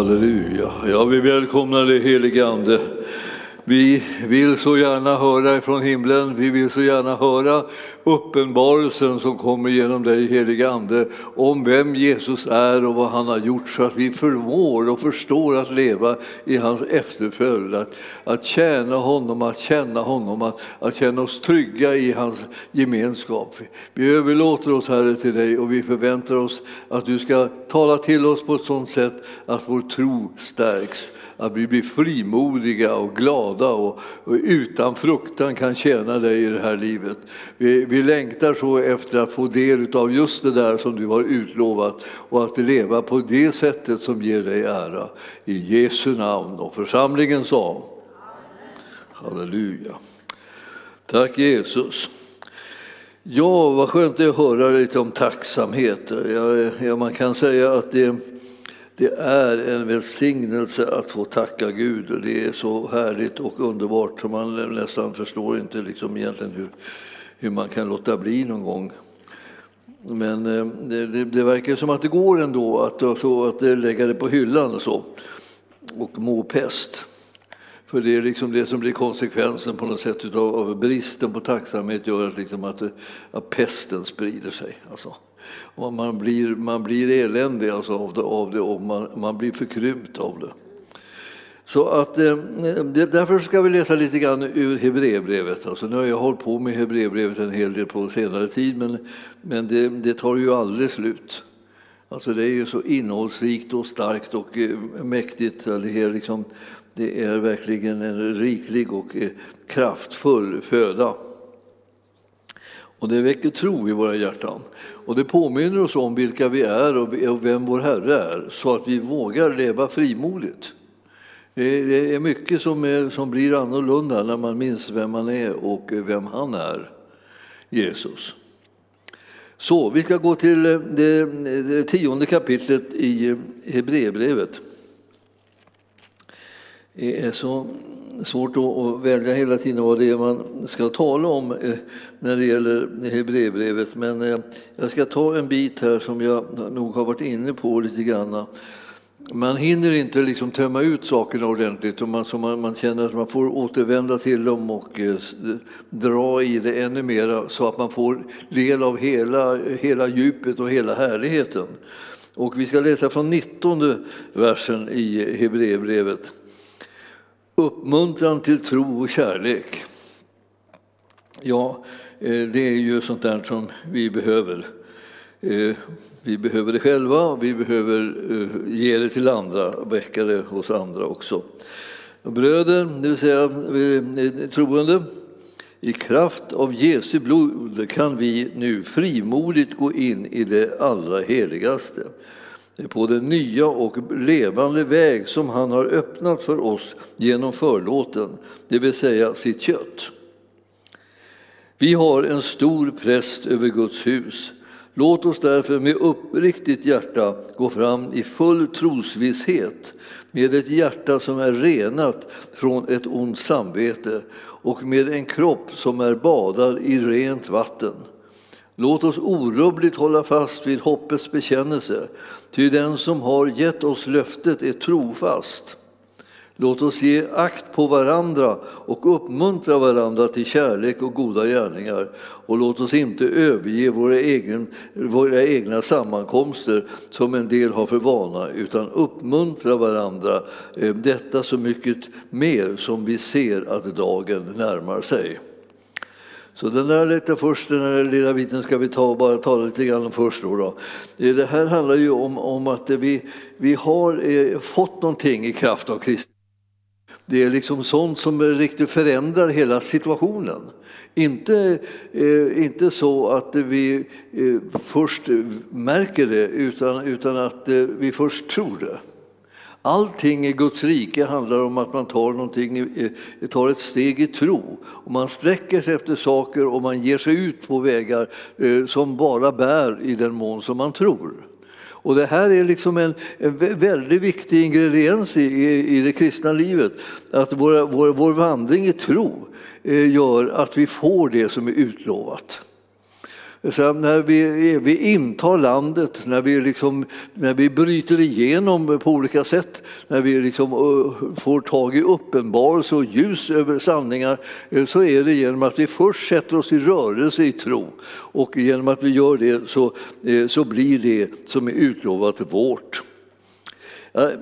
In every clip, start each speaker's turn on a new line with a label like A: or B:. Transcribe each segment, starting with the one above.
A: Halleluja. Ja, vi välkomnar dig helige Ande. Vi vill så gärna höra från himlen, vi vill så gärna höra uppenbarelsen som kommer genom dig helige Ande om vem Jesus är och vad han har gjort så att vi förmår och förstår att leva i hans efterföljd, att, att tjäna honom, att känna honom, att, att känna oss trygga i hans gemenskap. Vi överlåter oss Herre till dig och vi förväntar oss att du ska tala till oss på ett sådant sätt att vår tro stärks att vi blir frimodiga och glada och, och, utan fruktan kan tjäna dig i det här livet. Vi, vi längtar så efter att få del av just det där som du har utlovat och att leva på det sättet som ger dig ära. I Jesu namn och församlingen sa Halleluja. Tack Jesus. Ja, vad skönt det är att höra lite om tacksamhet. Ja, ja, man kan säga att det det är en välsignelse att få tacka Gud det är så härligt och underbart så man nästan förstår inte liksom egentligen hur, hur man kan låta bli någon gång. Men eh, det, det, det verkar som att det går ändå att, så att lägga det på hyllan och så och må pest. För det är liksom det som blir konsekvensen på något sätt av, av bristen på tacksamhet gör att, liksom att, eh, att pesten sprider sig. Alltså. Och man, blir, man blir eländig alltså av det, av det och man, man blir förkrympt av det. Så att, eh, därför ska vi läsa lite grann ur Hebreerbrevet. Alltså, nu har jag hållit på med Hebreerbrevet en hel del på senare tid men, men det, det tar ju aldrig slut. Alltså, det är ju så innehållsrikt och starkt och eh, mäktigt. Det är, liksom, det är verkligen en riklig och eh, kraftfull föda. Och det väcker tro i våra hjärtan. Och det påminner oss om vilka vi är och vem vår Herre är, så att vi vågar leva frimodigt. Det är mycket som, är, som blir annorlunda när man minns vem man är och vem han är, Jesus. Så, vi ska gå till eh, det, det tionde kapitlet i Hebreerbrevet. Det är så svårt att välja hela tiden vad det är man ska tala om eh, när det gäller Hebreerbrevet. Men eh, jag ska ta en bit här som jag nog har varit inne på lite grann. Man hinner inte liksom tömma ut sakerna ordentligt och man, så man, man känner att man får återvända till dem och eh, dra i det ännu mer så att man får del av hela, hela djupet och hela härligheten. Och vi ska läsa från 19 versen i Hebreerbrevet uppmuntran till tro och kärlek. Ja, eh, det är ju sånt där som vi behöver. Eh, vi behöver det själva, vi behöver eh, ge det till andra, väcka det hos andra också. Bröder, det vill säga troende, i kraft av Jesu blod kan vi nu frimodigt gå in i det allra heligaste på den nya och levande väg som han har öppnat för oss genom förlåten, det vill säga sitt kött. Vi har en stor präst över Guds hus. Låt oss därför med uppriktigt hjärta gå fram i full trosvisshet med ett hjärta som är renat från ett ont samvete och med en kropp som är badad i rent vatten. Låt oss orubbligt hålla fast vid hoppets bekännelse, ty den som har gett oss löftet är trofast. Låt oss ge akt på varandra och uppmuntra varandra till kärlek och goda gärningar. Och låt oss inte överge våra, egen, våra egna sammankomster som en del har för vana, utan uppmuntra varandra, eh, detta så mycket mer som vi ser att dagen närmar sig. Så den där lite först, den där lilla biten ska vi ta, bara tala lite grann om först. Då, då. Det här handlar ju om, om att vi, vi har eh, fått någonting i kraft av Kristus. Det är liksom sånt som riktigt förändrar hela situationen. Inte, eh, inte så att vi eh, först märker det, utan, utan att eh, vi först tror det. Allting i Guds rike handlar om att man tar, någonting, tar ett steg i tro. Och man sträcker sig efter saker och man ger sig ut på vägar eh, som bara bär i den mån som man tror. Och det här är liksom en, en väldigt viktig ingrediens i, i, i det kristna livet. Att vår, vår, vår vandring i tro eh, gör att vi får det som är utlovat. Så när vi, vi intar landet, när vi, liksom, när vi bryter igenom på olika sätt, när vi liksom får tag i uppenbarelse och ljus över sanningar, eh, så är det genom att vi först sätter oss i rörelse i tro. Och genom att vi gör det så, eh, så blir det som är utlovat vårt.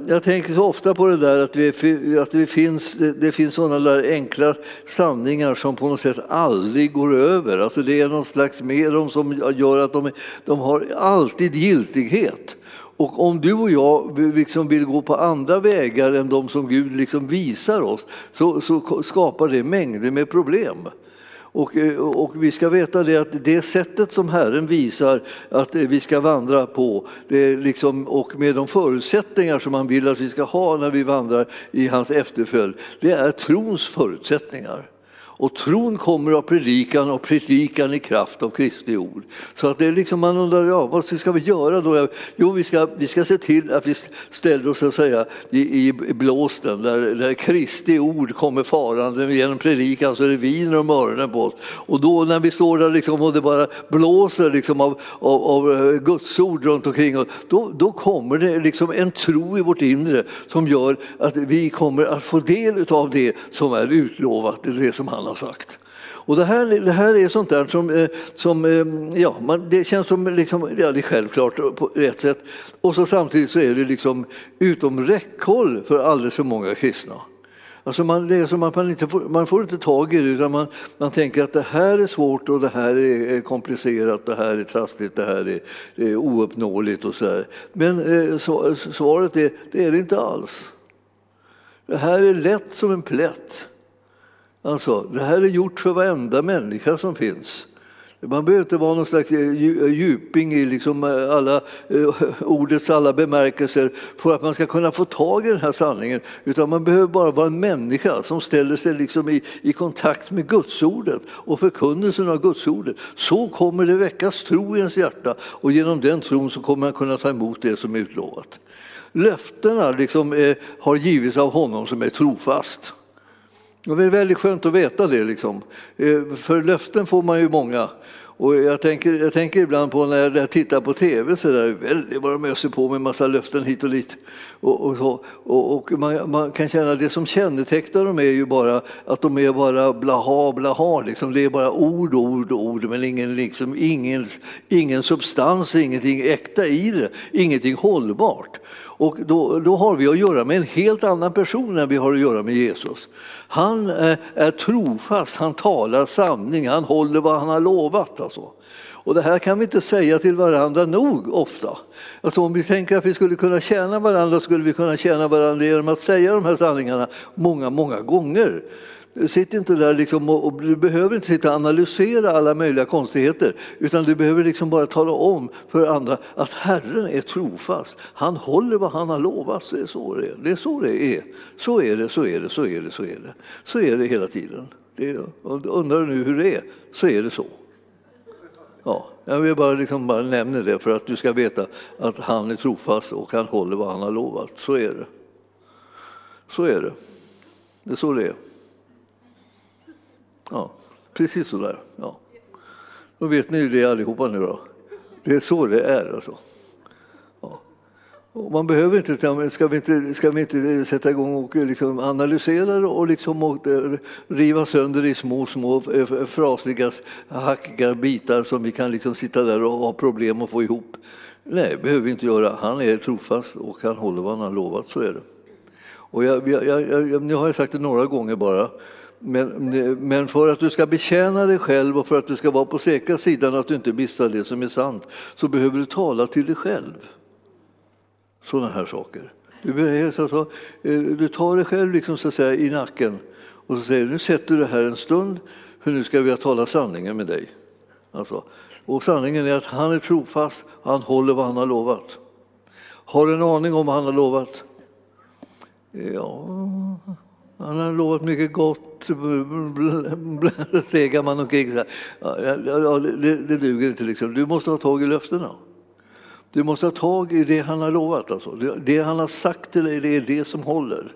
A: Jag tänker så ofta på det där att, vi, att det, finns, det finns sådana där enkla sanningar som på något sätt aldrig går över. Alltså det är någon slags med dem som gör att de, de har alltid giltighet. Och om du och jag liksom vill gå på andra vägar än de som Gud liksom visar oss så, så skapar det mängder med problem. Och, eh, och, vi ska veta det att det sättet som Herren visar att eh, vi ska vandra på det liksom, och med de förutsättningar som han vill att vi ska ha när vi vandrar i hans efterföljd, det är trons förutsättningar. Och tron kommer av predikan och predikan i kraft av Kristi ord. Så att det är liksom man undrar, ja, vad ska vi göra då? Jo, vi ska, vi ska se till att vi ställer oss så att säga, i, i blåsten där, där Kristi ord kommer farande genom predikan så det viner om öronen på oss. Och då när vi står där liksom, och det bara blåser liksom av, av, av eh, Guds ord runt omkring oss, då, då kommer det liksom en tro i vårt inre som gör att vi kommer att få del av det som är utlovat, det som han har sagt. Och det här, det här är sånt där som, eh, som eh, ja, man, det känns som liksom, ja, det är självklart på ett sätt. Och så samtidigt så är det liksom utom räckhåll för alldeles för många kristna. Alltså man, det är som att man, inte får, man får inte tag i det utan man, man tänker att det här är svårt och det här är komplicerat, det här är trassligt, det här är, är ouppnåeligt och så här. Men eh, så, svaret är, det är det inte alls. Det här är lätt som en plätt. Alltså, det här är gjort för varenda människa som finns. Man behöver inte vara någon slags eh, eh, djuping i liksom eh, alla, ordets alla bemärkelser för att man ska kunna få tag i den här sanningen. Utan man behöver bara vara en människa som ställer sig liksom i, i kontakt med Gudsordet och förkunnelsen av Gudsordet. Så kommer det väckas tro i ens hjärta och genom den tron så kommer man kunna ta emot det som är utlovat. Löftena liksom, har givits av honom som är trofast. Det är väldigt skönt att veta det. Liksom. Eh, för löften får man ju många. Och jag, tänker, jag tänker ibland på när jag tittar på tv så där, väldigt vad de öser på med massa löften hit och dit. Och, och, så, och, och man, man, kan känna att det som kännetecknar dem är ju bara att de är bara blaha blaha. Liksom. Det är bara ord, ord, ord men ingen, liksom, ingen, ingen substans, ingenting äkta i det, ingenting hållbart. Och då, då har vi att göra med en helt annan person än vi har att göra med Jesus. Han eh, är, trofast, han talar sanning, han håller vad han har lovat. Alltså. Och det här kan vi inte säga till varandra nog ofta. Alltså om vi tänker att vi skulle kunna tjäna varandra skulle vi kunna tjäna varandra genom att säga de här sanningarna många, många gånger. Sitt inte där liksom och, och, du behöver inte sitta och analysera alla möjliga konstigheter utan du behöver liksom bara tala om för andra att Herren är trofast. Han håller vad han har lovat. Det är så det är. Det är så det är. Så är det, så är det, så är det, så är det. Så är det hela tiden. Det är, undrar du nu hur det är, så är det så. Ja, jag vill bara, liksom bara nämna det för att du ska veta att han är trofast och han håller vad han har lovat. Så är det. Så är det. Det är så det är. Ja, precis så där. Ja. Då vet ni ju det allihopa nu då. Det är så det är alltså. Ja. Och man behöver inte, ska vi inte, ska vi inte sätta igång och eh, liksom analysera det och, liksom och eh, riva sönder i små, små eh, frasiga, hackiga bitar som vi kan liksom sitta där och ha problem att få ihop. Nej, det behöver vi inte göra. Han är trofast och han håller vad han har lovat, så är det. Och jag, jag, jag, nu har jag sagt det några gånger bara. Men, men för att du ska betjäna dig själv och för att du ska vara på säkra sidan att du inte missar det som är sant så behöver du tala till dig själv. Sådana här saker. Du, alltså, du tar dig själv liksom, så att säga, i nacken och så säger nu sätter du här en stund för nu ska vi tala sanningen med dig. Alltså, och sanningen är att han är trofast, han håller vad han har lovat. Har du en aning om vad han har lovat? Ja, han har lovat mycket gott, segar man omkring. Ja, ja, det, det duger inte. Liksom. Du måste ha tag i löftena. Du måste ha tag i det han har lovat. Alltså. Det han har sagt till dig, det är det som håller.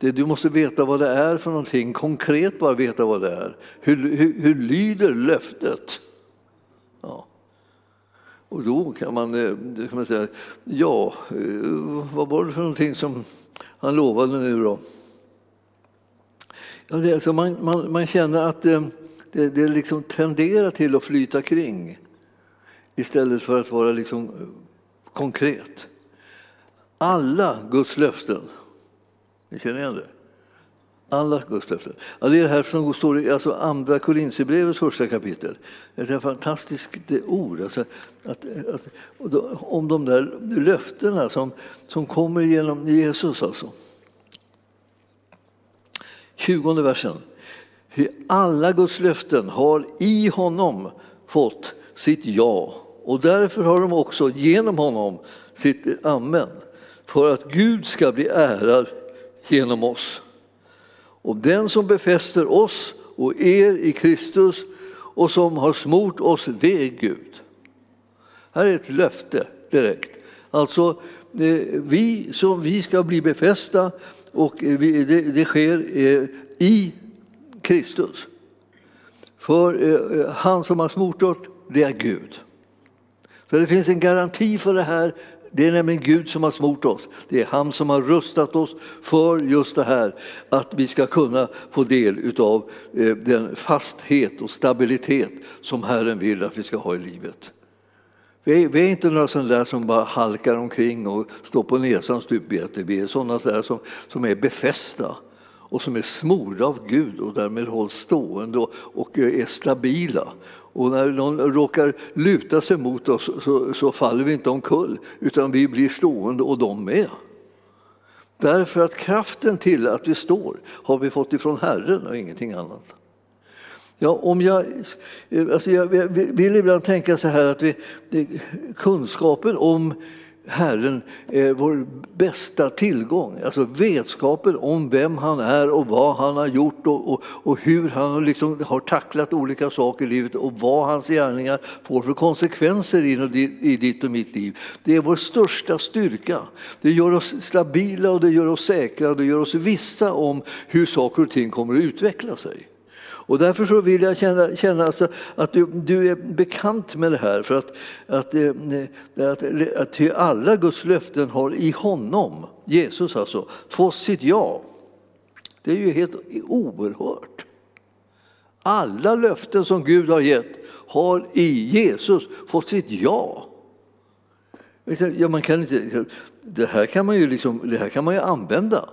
A: Det, du måste veta vad det är för någonting, konkret bara veta vad det är. Hur, hur, hur lyder löftet? Ja. Och då kan man, eh, kan man säga, ja, eh, vad var det för någonting som han lovade nu då? Ja, det, alltså man, man, man känner att det, det, det liksom tenderar till att flyta kring istället för att vara liksom eh, konkret. Alla Guds löften, ni känner igen det? Alla Guds löften. Ja, det är det här som står i alltså Andra Korinthierbrevets första kapitel. Det är ett fantastiskt eh, ord. Alltså, att, att, om de där löftena som, som kommer genom Jesus. Alltså. 20 versen. Alla Guds löften har i honom fått sitt ja och därför har de också genom honom sitt amen för att Gud ska bli ärad genom oss. Och den som befäster oss och er i Kristus och som har smort oss, det är Gud. Här är ett löfte direkt. Alltså, eh, vi, som vi ska bli befästa och eh, vi, det, det, sker eh, i Kristus. För eh, eh, han som har smort oss, det är Gud. Så det finns en garanti för det här det är nämligen Gud som har smort oss. Det är han som har rustat oss för just det här att vi ska kunna få del av eh, den fasthet och stabilitet som Herren vill att vi ska ha i livet. Vi är, vi är inte några sådana där som bara halkar omkring och står på näsan stupbete. Vi är sådana där som, som är befästa och som är smorda av Gud och därmed hålls stående och, och är stabila. Och när någon råkar luta sig mot oss så, så, faller vi inte omkull utan vi blir stående och de med. Därför att kraften till att vi står har vi fått ifrån Herren och ingenting annat. Ja, om jag, alltså jag vill ibland tänka så här att vi, kunskapen om Herren är vår bästa tillgång. Alltså vetskapen om vem han är och vad han har gjort och, och, och hur han liksom har tacklat olika saker i livet och vad hans gärningar får för konsekvenser i ditt och mitt liv. Det är vår största styrka. Det gör oss stabila och det gör oss säkra och det gör oss vissa om hur saker och ting kommer att utveckla sig. Och därför så vill jag känna, känna alltså att du, du, är bekant med det här. För att, att, eh, eh, att, att, att alla Guds löften har i honom, Jesus alltså, fått sitt ja. Det är ju helt oerhört. Alla löften som Gud har gett har i Jesus fått sitt ja. Ja, man kan inte, det, här kan man ju liksom, det här kan man ju använda.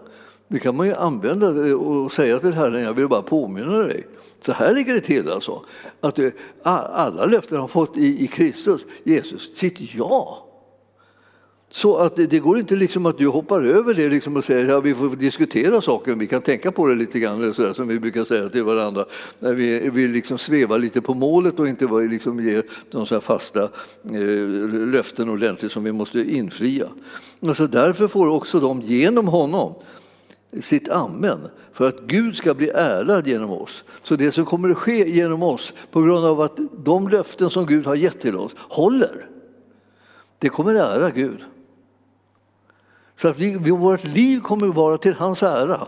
A: Det kan man ju använda och säga till Herren, jag vill bara påminna dig. Så här ligger det till alltså. Att alla löften har fått i, Kristus, Jesus, sitt ja. Så att det, går inte liksom att du hoppar över det liksom och säger att ja, vi får diskutera saken, vi kan tänka på det lite grann, så där, som vi brukar säga till varandra, när vi vi liksom sväva lite på målet och inte liksom ger de så fasta eh, löften ordentligt som vi måste infria. Alltså därför får också de genom honom sitt amen för att Gud ska bli ärad genom oss. Så det som kommer att ske genom oss på grund av att de löften som Gud har gett till oss håller, det kommer att ära Gud. Så att vi, vårt liv kommer att vara till hans ära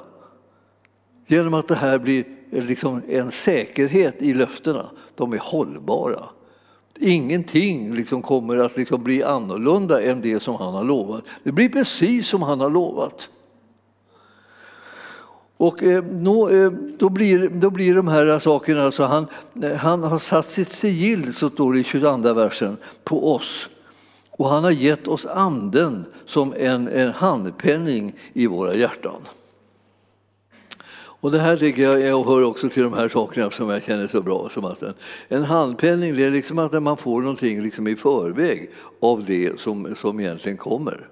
A: genom att det här blir eh, liksom en säkerhet i löftena. De är hållbara. Ingenting liksom kommer att liksom bli annorlunda än det som han har lovat. Det blir precis som han har lovat. Och eh, eh, då, blir, då blir de här sakerna, alltså han, han har satt sitt sigill, så står det i 22 versen, på oss. Och han har gett oss anden som en, en handpenning i våra hjärtan. Och det här tycker jag, jag hör också till de här sakerna som jag känner så bra. Som att en, en handpenning det är liksom att man får någonting liksom i förväg av det som, som egentligen kommer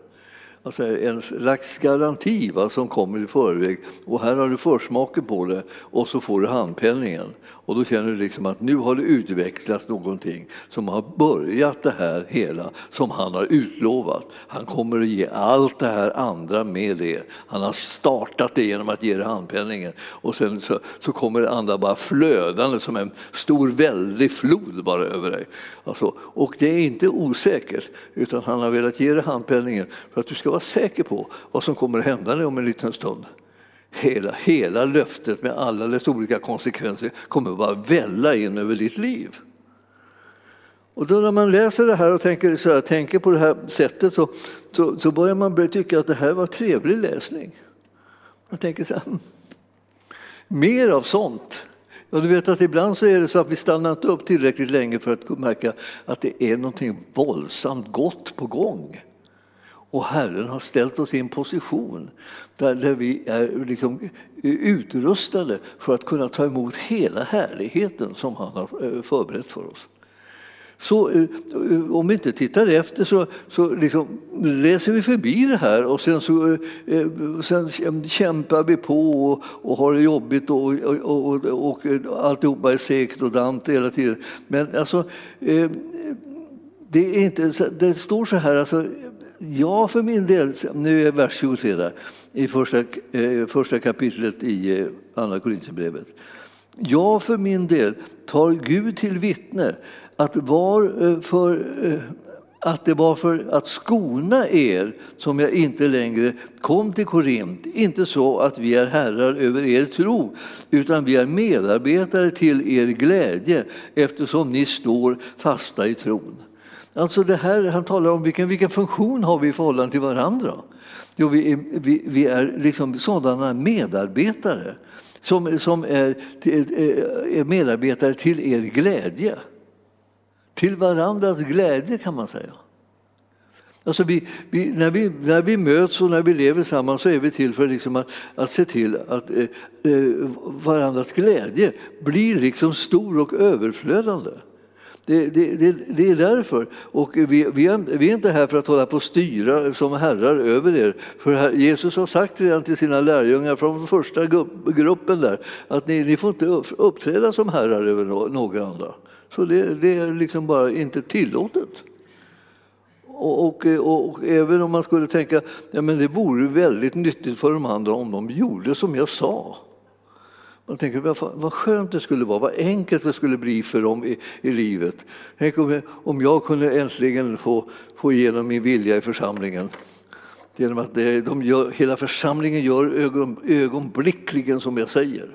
A: alltså en slags garanti va, som kommer i förväg. Och här har du försmaken på det och så får du handpenningen. Och då känner du liksom att nu har det utvecklats någonting som har börjat det här hela som han har utlovat. Han kommer att ge allt det här andra med det. Han har startat det genom att ge dig handpenningen och sen så, så kommer det andra bara flödande som en stor väldig flod bara över dig. Alltså, och det är inte osäkert utan han har velat ge dig handpenningen för att du ska vara säker på vad som kommer att hända dig om en liten stund. Hela, hela löftet med alla dess olika konsekvenser kommer att bara välla in över ditt liv. Och då när man läser det här och tänker, så här, tänker på det här sättet så, så, så börjar man tycka att det här var trevlig läsning. Man tänker så här, hmm, mer av sånt. Ja, du vet att ibland så är det så att vi stannar inte upp tillräckligt länge för att märka att det är någonting våldsamt gott på gång. Och Herren har ställt oss i en position där, där vi är liksom utrustade för att kunna ta emot hela härligheten som han har eh, förberett för oss. Så eh, om vi inte tittar efter så, så liksom läser vi förbi det här och sen, så, eh, sen kämpar vi på och, och har det jobbigt och, och, och, och alltihopa är segt och dant hela tiden. Men alltså, det, är inte, det står så här, alltså, jag för min del, nu är vers 23 där, i första, eh, första kapitlet i eh, Andra Korinthierbrevet. Jag för min del tar Gud till vittne att, var eh, för, eh, att det var för att skona er som jag inte längre kom till Korint. Inte så att vi är herrar över er tro, utan vi är medarbetare till er glädje eftersom ni står fasta i tron. Alltså det här, han talar om vilken, vilken funktion har vi i förhållande till varandra. Jo, vi är, vi, vi är liksom sådana medarbetare som, som är, eh, är medarbetare till er glädje. Till varandras glädje kan man säga. Alltså vi, vi, när, vi, när vi möts och när vi lever samman så är vi till för liksom att, att se till att eh, eh varandras glädje blir liksom stor och överflödande. Det, det, det, det, är därför. Och vi, vi, är, vi är inte här för att hålla på och styra som herrar över er. För Jesus har sagt redan till sina lärjungar från första gruppen där att ni, ni får inte uppträda som herrar över några andra. Så det, det är liksom bara inte tillåtet. Och, och, och, och, även om man skulle tänka ja, men det vore väldigt nyttigt för de andra om de gjorde som jag sa. Man tänker vad, vad skönt det skulle vara, vad enkelt det skulle bli för dem i, i livet. Tänk om jag, om jag kunde äntligen få, få igenom min vilja i församlingen. Genom att det, de gör, hela församlingen gör ögon, ögonblickligen som jag säger.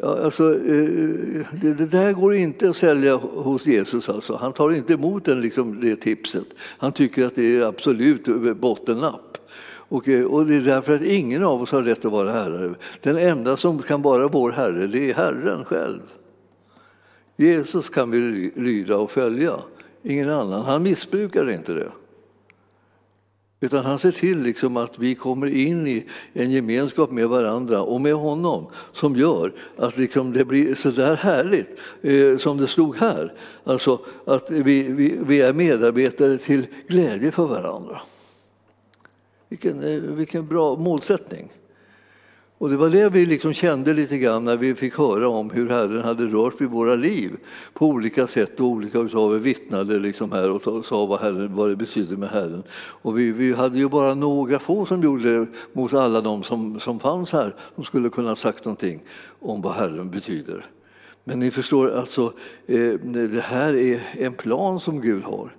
A: Ja, alltså, eh, det, det, där går inte att sälja hos Jesus. Alltså. Han tar inte emot den, liksom, det tipset. Han tycker att det är absolut bottennapp. Och, eh, och det är därför att ingen av oss har rätt att vara herre. Den enda som kan vara vår herre, det är Herren själv. Jesus kan vi lyda och följa, ingen annan. Han missbrukar inte det. Utan han ser till liksom att vi kommer in i en gemenskap med varandra och med honom som gör att liksom det blir så där härligt eh, som det stod här. Alltså att vi, vi, vi är medarbetare till glädje för varandra. Vilken, eh, vilken bra målsättning. Och det var det vi liksom kände lite grann när vi fick höra om hur Herren hade rört vid våra liv på olika sätt och olika av er vittnade liksom här och sa vad, Herren, vad det betydde med Herren. Och vi, vi hade ju bara några få som gjorde det mot alla de som, som fanns här som skulle kunna ha sagt någonting om vad Herren betyder. Men ni förstår, alltså, eh, det här är en plan som Gud har.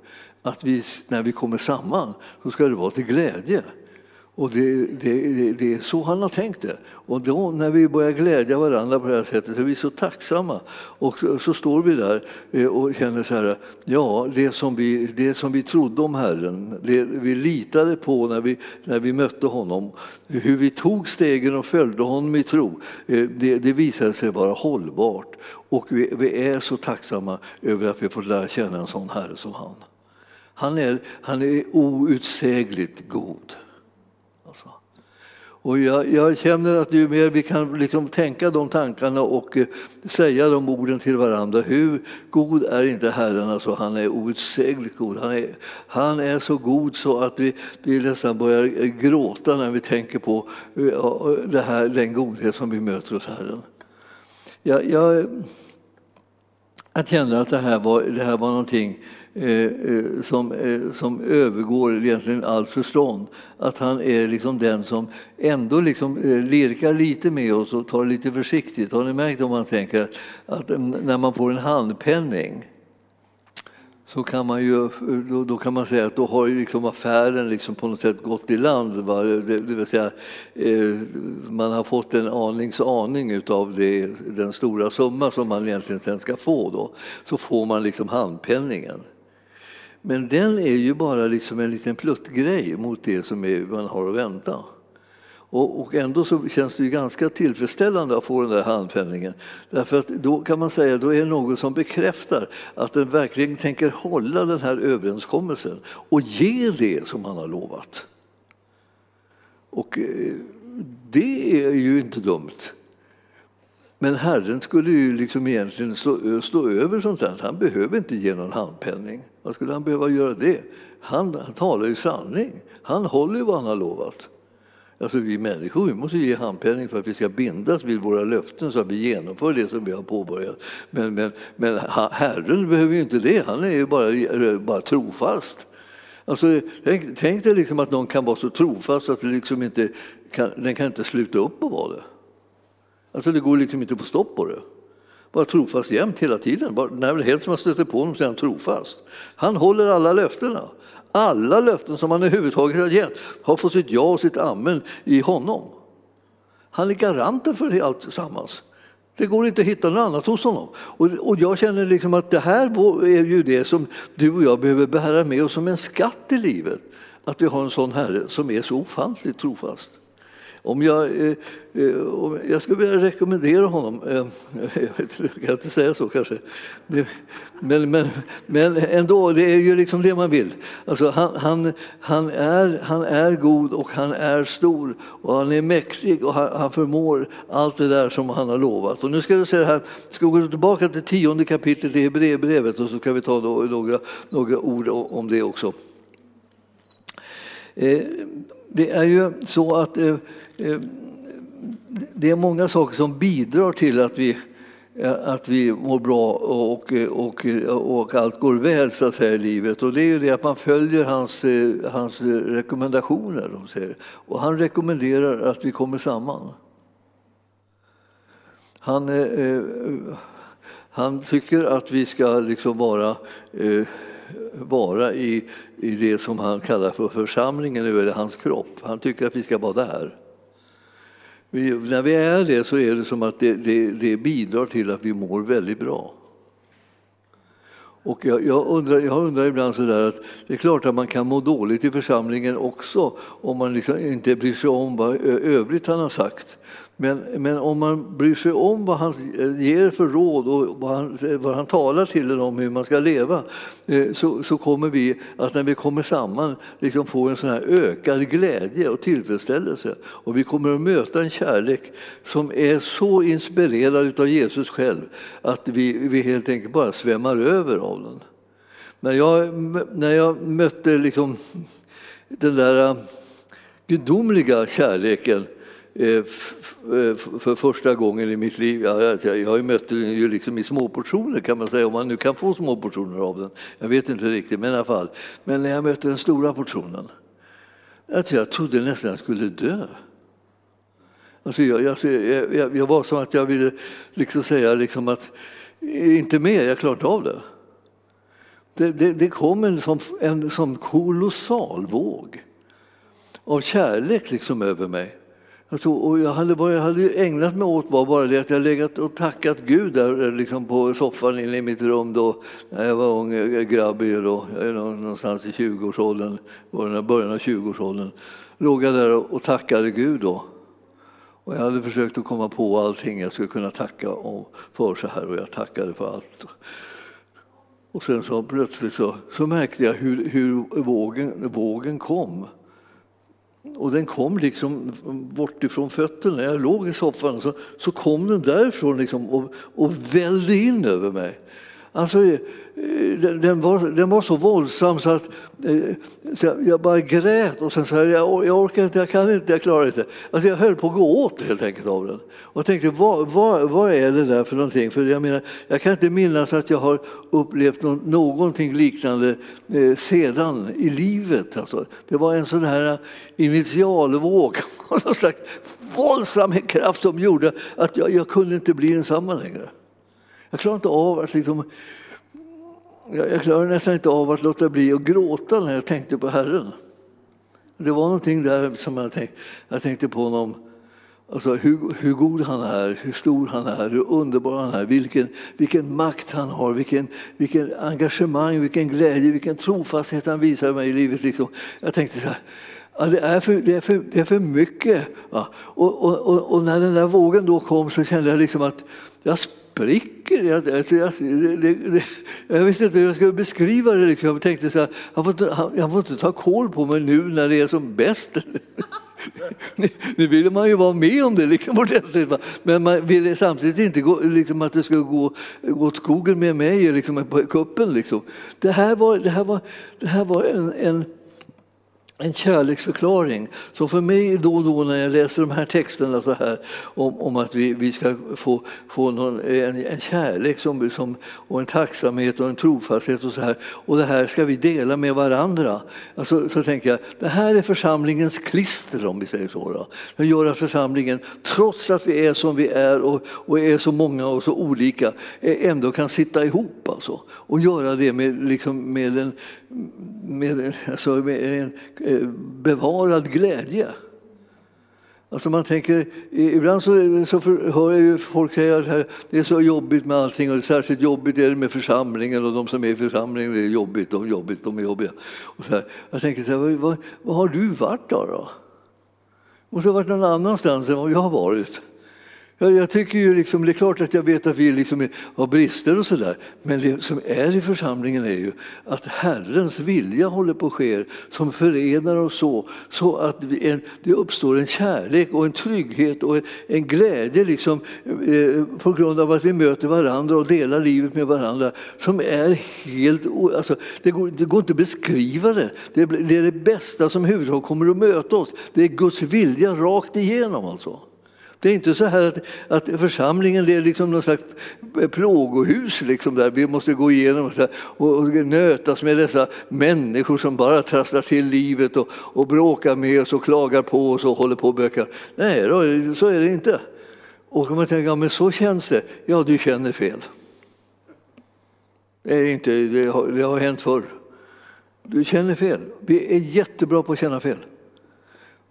A: Att vi, när vi kommer samman så ska det vara till glädje. Och det, det, det, är så han har tänkt det. Och då när vi börjar glädja varandra på det här sättet är vi så tacksamma. Och så, så står vi där eh, och känner så här, ja, det som vi, det som vi trodde om Herren, det vi litade på när vi, när vi mötte honom, hur vi tog stegen och följde honom i tro, eh, det, det visade sig vara hållbart. Och vi, vi är så tacksamma över att vi får lära känna en sån Herre som han. Han är, han är outsägligt god. Alltså. Och jag, jag, känner att ju mer vi kan liksom tänka de tankarna och eh, säga de orden till varandra. Hur god är inte Herren? Alltså, han är outsägligt god. Han är, han är så god så att vi, vi nästan börjar eh, gråta när vi tänker på eh, det här, den godhet som vi möter hos Herren. Jag, jag, jag känner att det här var, det här var någonting Eh, eh, som, eh, som övergår egentligen allt förstånd. Att han är liksom den som ändå liksom lirkar lite med oss och tar lite försiktigt. Har ni märkt om man tänker att mm, när man får en handpenning så kan man ju då, då, kan man säga att då har ju liksom affären liksom på något sätt gått i land. Va? Det, det vill säga, eh, man har fått en anings aning av det, den stora summa som man egentligen sen ska få. Då. Så får man liksom handpenningen. Men den är ju bara liksom en liten pluttgrej mot det som är, man har att vänta. Och, och ändå så känns det ju ganska tillfredsställande att få den där handpenningen. Därför att då kan man säga då är det något som bekräftar att den verkligen tänker hålla den här överenskommelsen och ge det som han har lovat. Och eh, det är ju inte dumt. Men Herren skulle ju liksom egentligen slå, eh, slå över sånt där. Han behöver inte ge någon handpenning. Vad skulle han behöva göra det? Han, han talar ju sanning. Han håller ju vad han har lovat. Alltså vi människor vi måste ge handpenning för att vi ska bindas vid våra löften så att vi genomför det som vi har påbörjat. Men, men, men Herren behöver ju inte det, han är ju bara, bara trofast. Alltså, tänk, tänk dig liksom att någon kan vara så trofast att liksom inte kan, den kan inte sluta upp och vara det. Alltså det går liksom inte att få stopp på det vara trofast jämt hela tiden. När helst man stöter på honom så är han trofast. Han håller alla löftena. Alla löften som han överhuvudtaget har gett har fått sitt ja och sitt amen i honom. Han är garanten för det alltsammans. Det går inte att hitta något annat hos honom. Och, och jag känner liksom att det här är ju det som du och jag behöver bära med oss som en skatt i livet. Att vi har en sån Herre som är så ofantligt trofast. Om jag, eh, eh, om jag skulle vilja rekommendera honom, eh, jag, vet, jag kan inte säga så kanske, men, men, men ändå, det är ju liksom det man vill. Alltså, han, han, han, är, han är god och han är stor och han är mäktig och han, han förmår allt det där som han har lovat. Och nu ska jag säga här, ska gå tillbaka till tionde kapitlet i Hebreerbrevet och så kan vi ta några, några ord om det också. Eh, det är ju så att eh, eh, det är många saker som bidrar till att vi, att vi mår bra och, och, och allt går väl så att säga, i livet. Och det är ju det att man följer hans, hans rekommendationer. Och han rekommenderar att vi kommer samman. Han, han tycker att vi ska liksom vara vara i, i det som han kallar för församlingen, eller hans kropp. Han tycker att vi ska vara där. Vi, när vi är det så är det som att det, det, det bidrar till att vi mår väldigt bra. Och jag, jag, undrar, jag undrar ibland så där att det är klart att man kan må dåligt i församlingen också om man liksom inte bryr sig om vad övrigt han har sagt. Men, men om man bryr sig om vad han ger för råd och vad han, vad han talar till en om hur man ska leva eh, så, så kommer vi att när vi kommer samman liksom få en sån här ökad glädje och tillfredsställelse. Och vi kommer att möta en kärlek som är så inspirerad av Jesus själv att vi, vi helt enkelt bara svämmar över av den. När jag, när jag mötte liksom den där eh, gudomliga kärleken Eh, eh, för första gången i mitt liv. Jag har ju mött den ju liksom i små portioner kan man säga, om man nu kan få små portioner av den. Jag vet inte riktigt, men i alla fall. Men när jag mötte den stora portionen, att jag trodde nästan att jag skulle dö. Alltså jag, jag, jag, jag var som att jag ville liksom säga liksom att inte mer, jag klarar av det. Det, det, det kom en sån, en som kolossal våg av kärlek liksom över mig. Alltså, och jag, hade vad jag hade ägnat mig åt var bara det att jag legat och tackat Gud där eh, liksom på soffan inne i mitt rum då, när jag var ung grabbig, grabb, då, någonstans i 20-årsåldern, början av 20-årsåldern. Låg jag där och tackade Gud då. Och jag hade försökt att komma på allting jag skulle kunna tacka för så här och jag tackade för allt. Och sen så plötsligt så, så märkte jag hur, hur vågen, vågen kom. Och den kom liksom bort ifrån fötterna. Jag låg i soffan så, så kom den därifrån liksom och, och vällde in över mig. Alltså, eh, den, var, den var så våldsam så att eh, så jag bara grät och sen sa jag, jag orkar inte, jag kan inte, jag klarar inte. Alltså jag höll på att gå åt helt enkelt av den. Och tänkte, vad, vad, vad är det där för någonting? För jag, menar, jag kan inte minnas att jag har upplevt någonting liknande eh, sedan i livet. Alltså, det var en sån här eh, initialvåg, någon slags våldsam kraft som gjorde att jag, jag kunde inte bli densamma längre. Jag klarade inte av att liksom jag klarar nästan inte av att låta bli att gråta när jag tänkte på Herren. Det var någonting där som jag tänkte, jag tänkte på honom. Alltså hur, hur god han är, hur stor han är, hur underbar han är, vilken, vilken makt han har, vilken, vilken engagemang, vilken glädje, vilken trofasthet han visar mig i livet. Liksom. Jag tänkte så här, ja, det, är för, det, är för, det är för mycket. Ja. Och, och, och, och, när den där vågen då kom så kände jag liksom att jag spricker. Jag, alltså, jag, det, det, jag visste inte hur jag skulle beskriva det. Liksom. Jag tänkte så här, han får, inte, han, han får inte ta koll på mig nu när det är som bäst. Nu ville man ju vara med om det liksom, ordentligt. Men man ville samtidigt inte gå, liksom, att det skulle gå, gå åt skogen med mig liksom, på kuppen. Liksom. Det här var, det här var, det här var en, en en kärleksförklaring. Så för mig då och då när jag läser de här texterna så här, om, om att vi, vi ska få, få någon, en, en kärlek som, som, och en tacksamhet och en trofasthet och så här. Och det här ska vi dela med varandra. Alltså, så tänker jag, det här är församlingens klister om vi säger så. Då. Det gör att församlingen, trots att vi är som vi är och, och är så många och så olika, eh, ändå kan sitta ihop alltså, och göra det med, liksom, med en med, alltså med en eh, bevarad glädje. Alltså man tänker, ibland så, så hör jag ju folk säga att det är så jobbigt med allting och särskilt jobbigt är det med församlingen och de som är i församlingen det är jobbigt, de är jobbigt, de är jobbiga. Och så här. Jag tänker så här, vad, vad, har du varit då? då? måste ha varit någon annanstans än vad jag har varit. Jag, jag tycker ju liksom, det är klart att jag vet att vi liksom har brister och sådär, men det som är i församlingen är ju att Herrens vilja håller på att ske som förenar oss så, så att en, det uppstår en kärlek och en trygghet och en, en glädje liksom, eh, på grund av att vi möter varandra och delar livet med varandra som är helt... Alltså, det, går, det går inte att beskriva det. Det, det är det bästa som huvudtaget kommer att möta oss. Det är Guds vilja rakt igenom alltså. Det är inte så här att, att församlingen är liksom någon slags plågohus liksom där vi måste gå igenom och, och nötas med dessa människor som bara trasslar till livet och, och bråkar med oss och klagar på oss och håller på och bökar. Nej, då, så är det inte. Och man tänker, ja, men så känns det. Ja, du känner fel. Det, är inte, det, har, det har hänt förr. Du känner fel. Vi är jättebra på att känna fel.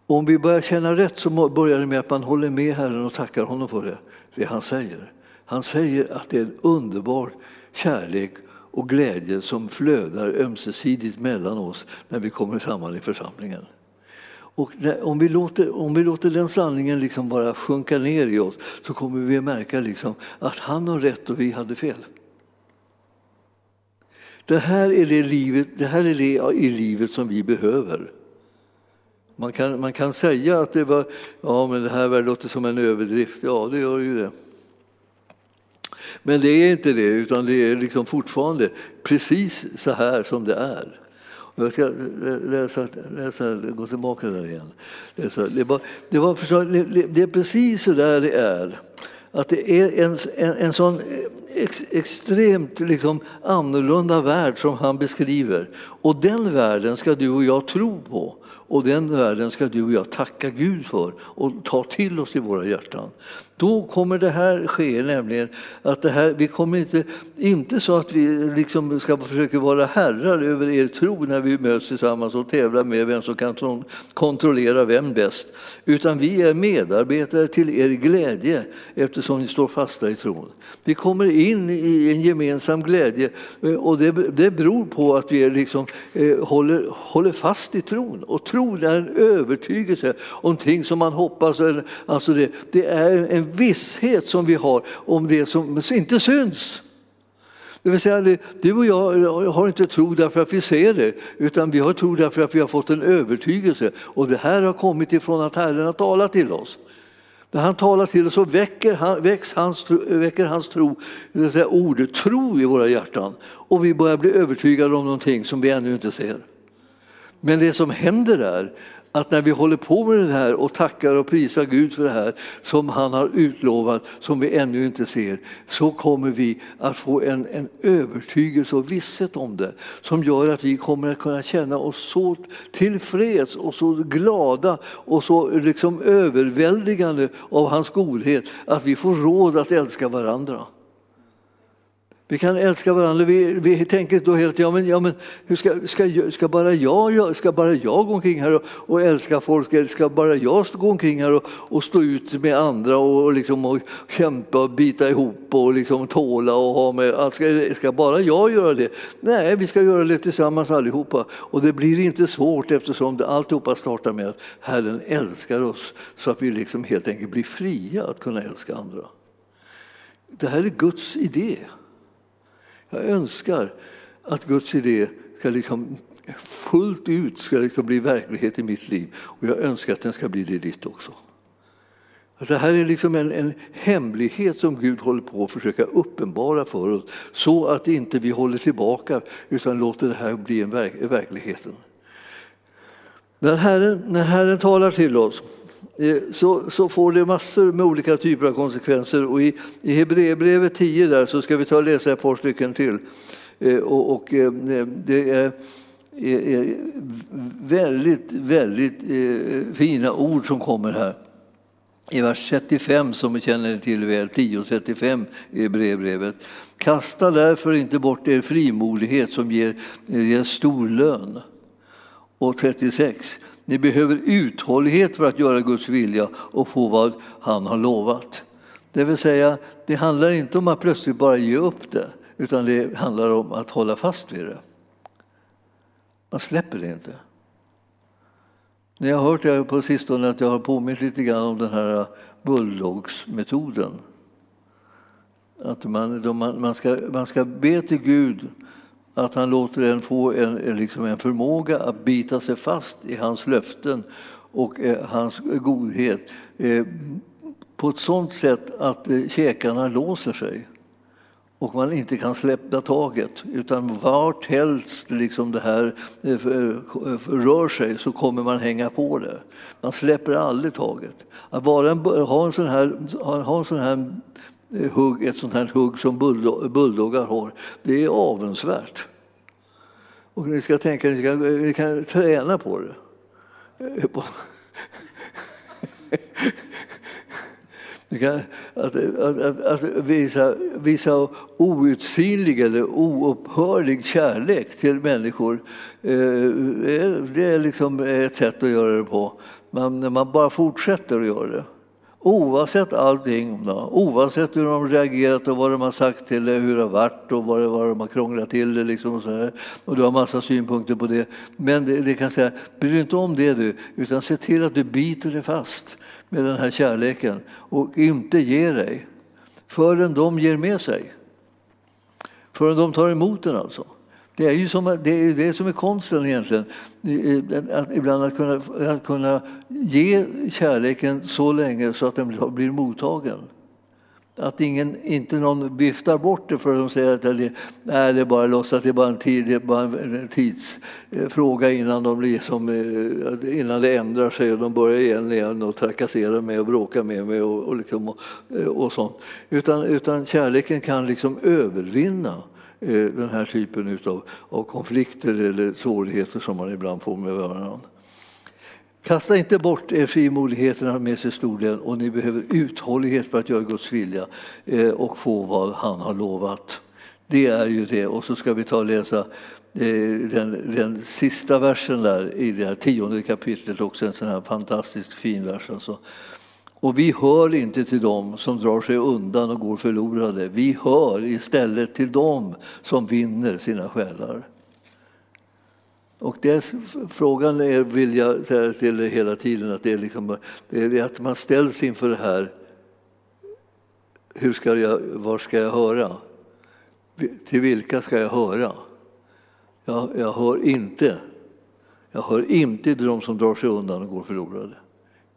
A: Om vi börjar känna rätt så börjar det med att man håller med Herren och tackar honom för det, det han säger. Han säger att det är en underbar kärlek och glädje som flödar ömsesidigt mellan oss när vi kommer samman i församlingen. Och om, vi låter, om vi låter den sanningen liksom bara sjunka ner i oss så kommer vi att märka liksom att han har rätt och vi hade fel. Det här är det, livet, det här är det i livet som vi behöver. Man kan, man kan säga att det var, ja men det här låter som en överdrift, ja det gör ju det. Men det är inte det, utan det är liksom fortfarande precis så här som det är. Jag ska läsa, läsa, gå tillbaka där igen. Läsa. Det, var, det, var det, det är precis så där det är. Att det är en, en, en sån ex, extremt liksom annorlunda värld som han beskriver. Och den världen ska du och jag tro på. Och den världen ska du och jag tacka Gud för och ta till oss i våra hjärtan. Då kommer det här ske, nämligen att det här, vi kommer inte, inte så att vi liksom ska försöka vara herrar över er tro när vi möts tillsammans och tävlar med vem som kan kontrollera vem bäst. Utan vi är medarbetare till er glädje eftersom ni står fasta i tron. Vi kommer in in i en gemensam glädje eh, och det, det beror på att vi liksom, eh, håller, håller fast i tron. Och tron är en övertygelse om ting som man hoppas. Alltså det, det är en visshet som vi har om det som inte syns. Det vill säga, du och jag har inte tro därför att vi ser det, utan vi har tro därför att vi har fått en övertygelse. Och det här har kommit ifrån att Herren har talat till oss. När han talar till oss så väcker, han, väcks hans, väcker hans tro, det vill säga ordet tro i våra hjärtan. Och vi börjar bli övertygade om någonting som vi ännu inte ser. Men det som händer är att när vi håller på med det här och tackar och prisar Gud för det här som han har utlovat, som vi ännu inte ser, så kommer vi att få en, en övertygelse och visshet om det som gör att vi kommer att kunna känna oss så tillfreds och så glada och så liksom överväldigande av hans godhet att vi får råd att älska varandra. Vi kan älska varandra. Vi, vi tänker då helt, ja, men, ja, men hur ska, ska, ska, bara jag, ska bara jag gå omkring här och, och älska folk? Eller ska bara jag gå omkring här och, och stå ut med andra och, och, liksom, och kämpa och bita ihop och liksom tåla och ha med, ska, ska bara jag göra det? Nej, vi ska göra det tillsammans allihopa. Och det blir inte svårt eftersom det alltihopa startar med att Herren älskar oss så att vi liksom helt enkelt blir fria att kunna älska andra. Det här är Guds idé. Jag önskar att Guds idé ska liksom fullt ut ska liksom bli verklighet i mitt liv och jag önskar att den ska bli det i ditt också. Det här är liksom en, en, hemlighet som Gud håller på att försöka uppenbara för oss så att inte vi håller tillbaka utan låter det här bli en verk, verkligheten. När Herren, när Herren talar till oss Eh, så, så får det massor med olika typer av konsekvenser. Och I, i Hebreerbrevet 10 där så ska vi ta och läsa ett par stycken till. Eh, och, och eh, det är, är, väldigt, väldigt fina ord som kommer här. I vers 35 som vi känner till väl, 10.35 i brevbrevet. Kasta därför inte bort er frimodighet som ger er stor lön. Och 36. Ni behöver uthållighet för att göra Guds vilja och få vad han har lovat. Det vill säga, det handlar inte om att plötsligt bara ge upp det, utan det handlar om att hålla fast vid det. Man släpper det inte. Ni har hört det på sistone att jag har påmint lite grann om den här bulldogsmetoden. Att man, man, ska, man ska be till Gud att han låter en få en, liksom en förmåga att bita sig fast i hans löften och eh, hans godhet eh, på ett sådant sätt att eh, käkarna låser sig och man inte kan släppa taget. Utan vart helst liksom det här eh, eh, eh, rör sig så kommer man hänga på det. Man släpper aldrig taget. Att vara en, ha en sån här, ha en sån här Eh, hugg, ett sånt här hugg som bulldoggar har, det är avundsvärt. Och ni ska tänka ni kan, ni kan träna på det. Eh, kan, att, att, att, att, visa, visa outsinlig eller oupphörlig kärlek till människor, eh, det är liksom ett sätt att göra det på. Man, man bara fortsätter att göra det. Oavsett allting, då, oavsett hur de reagerat och vad de har sagt till dig, hur det har varit och vad, det, vad de har krånglat till det. Liksom och, så här. och du har massa synpunkter på det. Men det, det kan säga, bry dig inte om det du, utan se till att du biter dig fast med den här kärleken och inte ger dig förrän de ger med sig. Förrän de tar emot den alltså. Det är ju som, det, är det som är konsten egentligen. Eh, att ibland att kunna, att kunna ge kärleken så länge så att den blir mottagen. Att ingen, inte någon viftar bort det för att de säger att det, nej, det är bara låtsas, det är bara en, tid, det är bara en tidsfråga innan, de blir som, eh, innan det ändrar sig och de börjar igen, igen och trakasserar mig och bråkar med mig och, och, liksom, och, eh, och sånt. Utan, utan kärleken kan liksom övervinna Eh, Eh, den här typen av, av konflikter eller svårigheter som man ibland får med varandra. Kasta inte bort er frimodigheten med sig stor och ni behöver uthållighet för att göra Guds vilja eh, och få vad han har lovat. Det är ju det. Och så ska vi ta och läsa eh, den, den sista versen där i det här tionde kapitlet, också en sån här fantastiskt fin vers. Alltså. Och vi hör inte till dem som drar sig undan och går förlorade. Vi hör istället till dem som vinner sina själar. Och det, frågan är, vill jag säga till hela tiden, att det är, liksom, det är att man ställs inför det här. Hur ska jag, var ska jag höra? Till vilka ska jag höra? Jag, jag hör inte. Jag hör inte till dem som drar sig undan och går förlorade.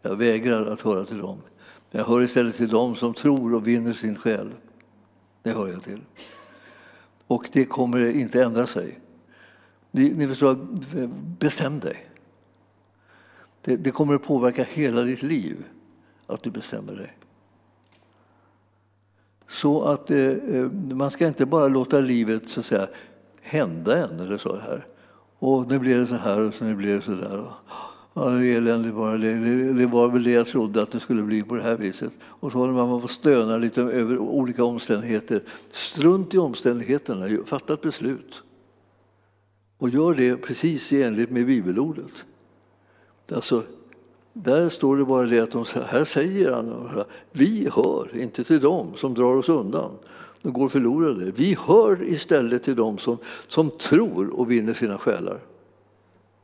A: Jag vägrar att höra till dem. Jag hör istället till dem som tror och vinner sin själ. Det hör jag till. Och det kommer inte ändra sig. Ni, ni förstår, bestäm dig. Det, det, kommer att påverka hela ditt liv att du bestämmer dig. Så att eh, eh man ska inte bara låta livet så att säga, hända en eller så här. Och nu blir det så här och så nu blir det så där. Ja, eländigt bara. Det, det, var väl det jag trodde att det skulle bli på det här viset. Och så håller man på att stöna lite över olika omständigheter. Strunt i omständigheterna, fatta ett beslut. Och gör det precis i enlighet med bibelordet. Alltså, där står det bara det att de, här säger han, vi hör inte till dem som drar oss undan. De går förlorade. Vi hör istället till dem som, som tror och vinner sina själar.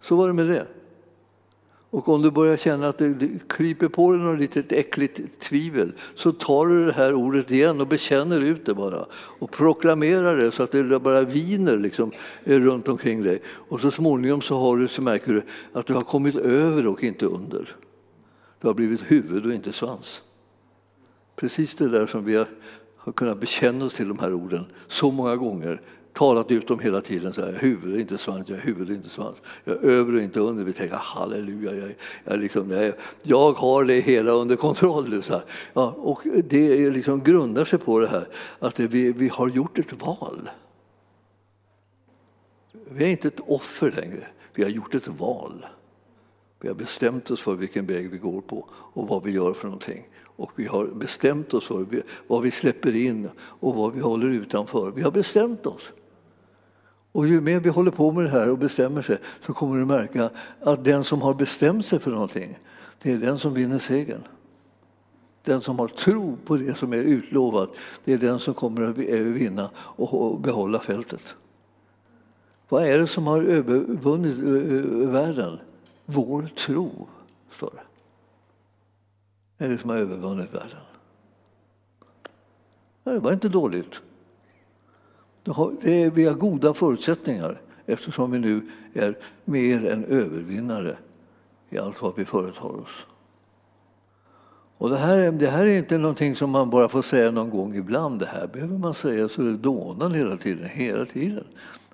A: Så var det med det. Och om du börjar känna att det kryper på dig något litet äckligt tvivel så tar du det här ordet igen och bekänner ut det bara och proklamerar det så att det bara viner liksom eh, runt omkring dig. Och så småningom så, har du, så märker du att du har kommit över och inte under. Du har blivit huvud och inte svans. Precis det där som vi har, har kunnat bekänna oss till de här orden så många gånger talat ut om hela tiden. Så här, huvud inte svans, jag är huvud inte svans. Jag över och inte under. Vi tänker halleluja, jag, jag, liksom, jag, jag har det hela under kontroll. Så här. Ja, och det liksom grundar sig på det här att vi, vi har gjort ett val. Vi är inte ett offer längre, vi har gjort ett val. Vi har bestämt oss för vilken väg vi går på och vad vi gör för någonting. Och vi har bestämt oss för vad vi släpper in och vad vi håller utanför. Vi har bestämt oss. Och ju mer vi håller på med det här och bestämmer sig så kommer du märka att den som har bestämt sig för någonting, det är den som vinner segern. Den som har tro på det som är utlovat, det är den som kommer att eh, vinna och behålla fältet. Vad är det som har övervunnit världen? Vår tro, står det. Det är det som har övervunnit världen. Det var inte dåligt. Vi har goda förutsättningar eftersom vi nu är mer än övervinnare i allt vad vi företar oss. Och det, här, det här är inte någonting som man bara får säga någon gång ibland. Det här behöver man säga så det dånar hela tiden. Hela tiden.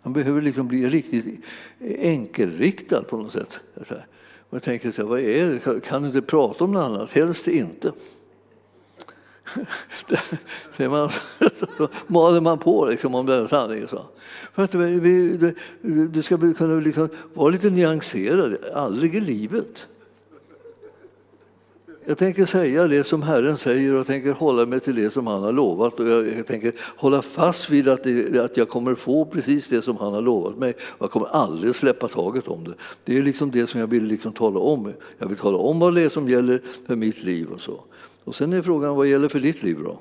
A: Man behöver liksom bli riktigt enkelriktad på något sätt. Man tänker, så här, vad är det? kan du inte prata om något annat? Helst inte det man, så maler man på liksom om den sanningen. Så. För att vi, du ska kunna liksom vara lite nyanserad, aldrig i livet. Jag tänker säga det som Herren säger och tänker hålla mig till det som han har lovat. Och jag tänker hålla fast vid att, det, att jag kommer få precis det som han har lovat mig. Jag kommer aldrig släppa taget om det. Det är liksom det som jag vill liksom tala om. Jag vill tala om vad det är som gäller för mitt liv och så. Och sen är frågan, vad gäller för ditt liv då?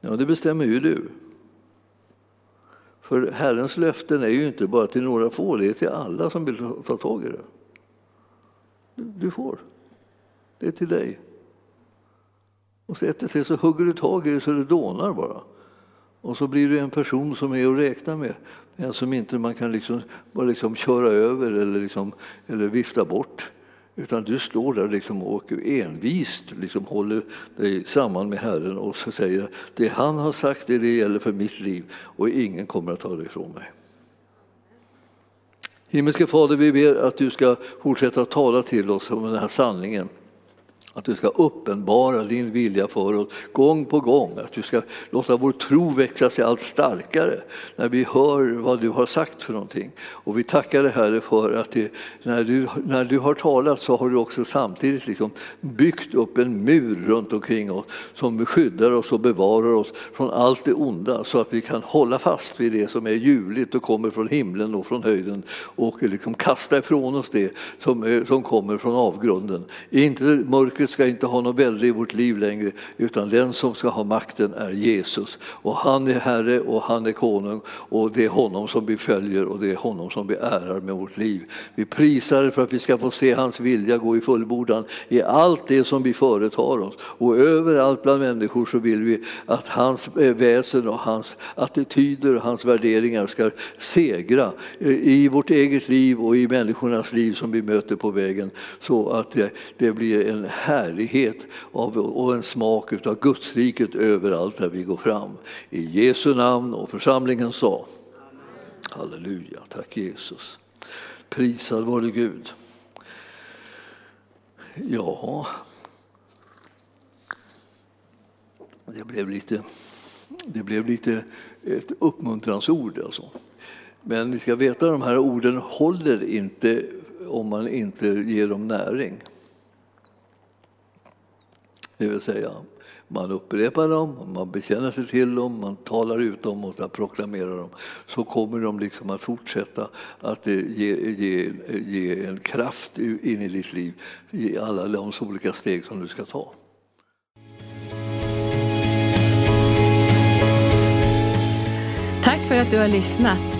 A: Ja, det bestämmer ju du. För Herrens löften är ju inte bara till några få, det är till alla som vill ta tag i det. Du får. Det är till dig. Och så ett till så hugger du tag i det så det dånar bara. Och så blir du en person som är att räkna med. En som inte man kan liksom, bara liksom köra över eller, liksom, eller vifta bort. Utan du står där liksom och envist liksom håller dig samman med Herren och så säger det han har sagt det, det gäller för mitt liv och ingen kommer att ta det ifrån mig. Himmelske Fader, vi ber att du ska fortsätta tala till oss om den här sanningen. Att du ska uppenbara din vilja för oss gång på gång. Att du ska låta vår tro växa sig allt starkare när vi hör vad du har sagt för någonting. Och vi tackar dig Herre för att det, när, du, när du har talat så har du också samtidigt liksom byggt upp en mur runt omkring oss som skyddar oss och bevarar oss från allt det onda så att vi kan hålla fast vid det som är ljuvligt och kommer från himlen och från höjden och liksom kasta ifrån oss det som, som kommer från avgrunden. Inte mörker Mörkret ska inte ha något välde i vårt liv längre utan den som ska ha makten är Jesus. Och han är Herre och han är konung och det är honom som vi följer och det är honom som vi ärar med vårt liv. Vi prisar för att vi ska få se hans vilja gå i fullbordan i allt det som vi företar oss. Och överallt bland människor så vill vi att hans eh, väsen och hans attityder och hans värderingar ska segra eh, i vårt eget liv och i människornas liv som vi möter på vägen så att det, det blir en härlighet och en smak av Gudsriket överallt där vi går fram. I Jesu namn och församlingen sa Halleluja, tack Jesus. Prisad vare Gud. Ja, det blev lite, det blev lite ett uppmuntransord alltså. Men ni ska veta att de här orden håller inte om man inte ger dem näring. Det vill säga, man upprepar dem, man bekänner sig till dem, man talar ut dem och proklamerar dem. Så kommer de liksom att fortsätta att eh, ge, ge, ge en kraft in i ditt liv i alla de olika steg som du ska ta.
B: Tack för att du har lyssnat.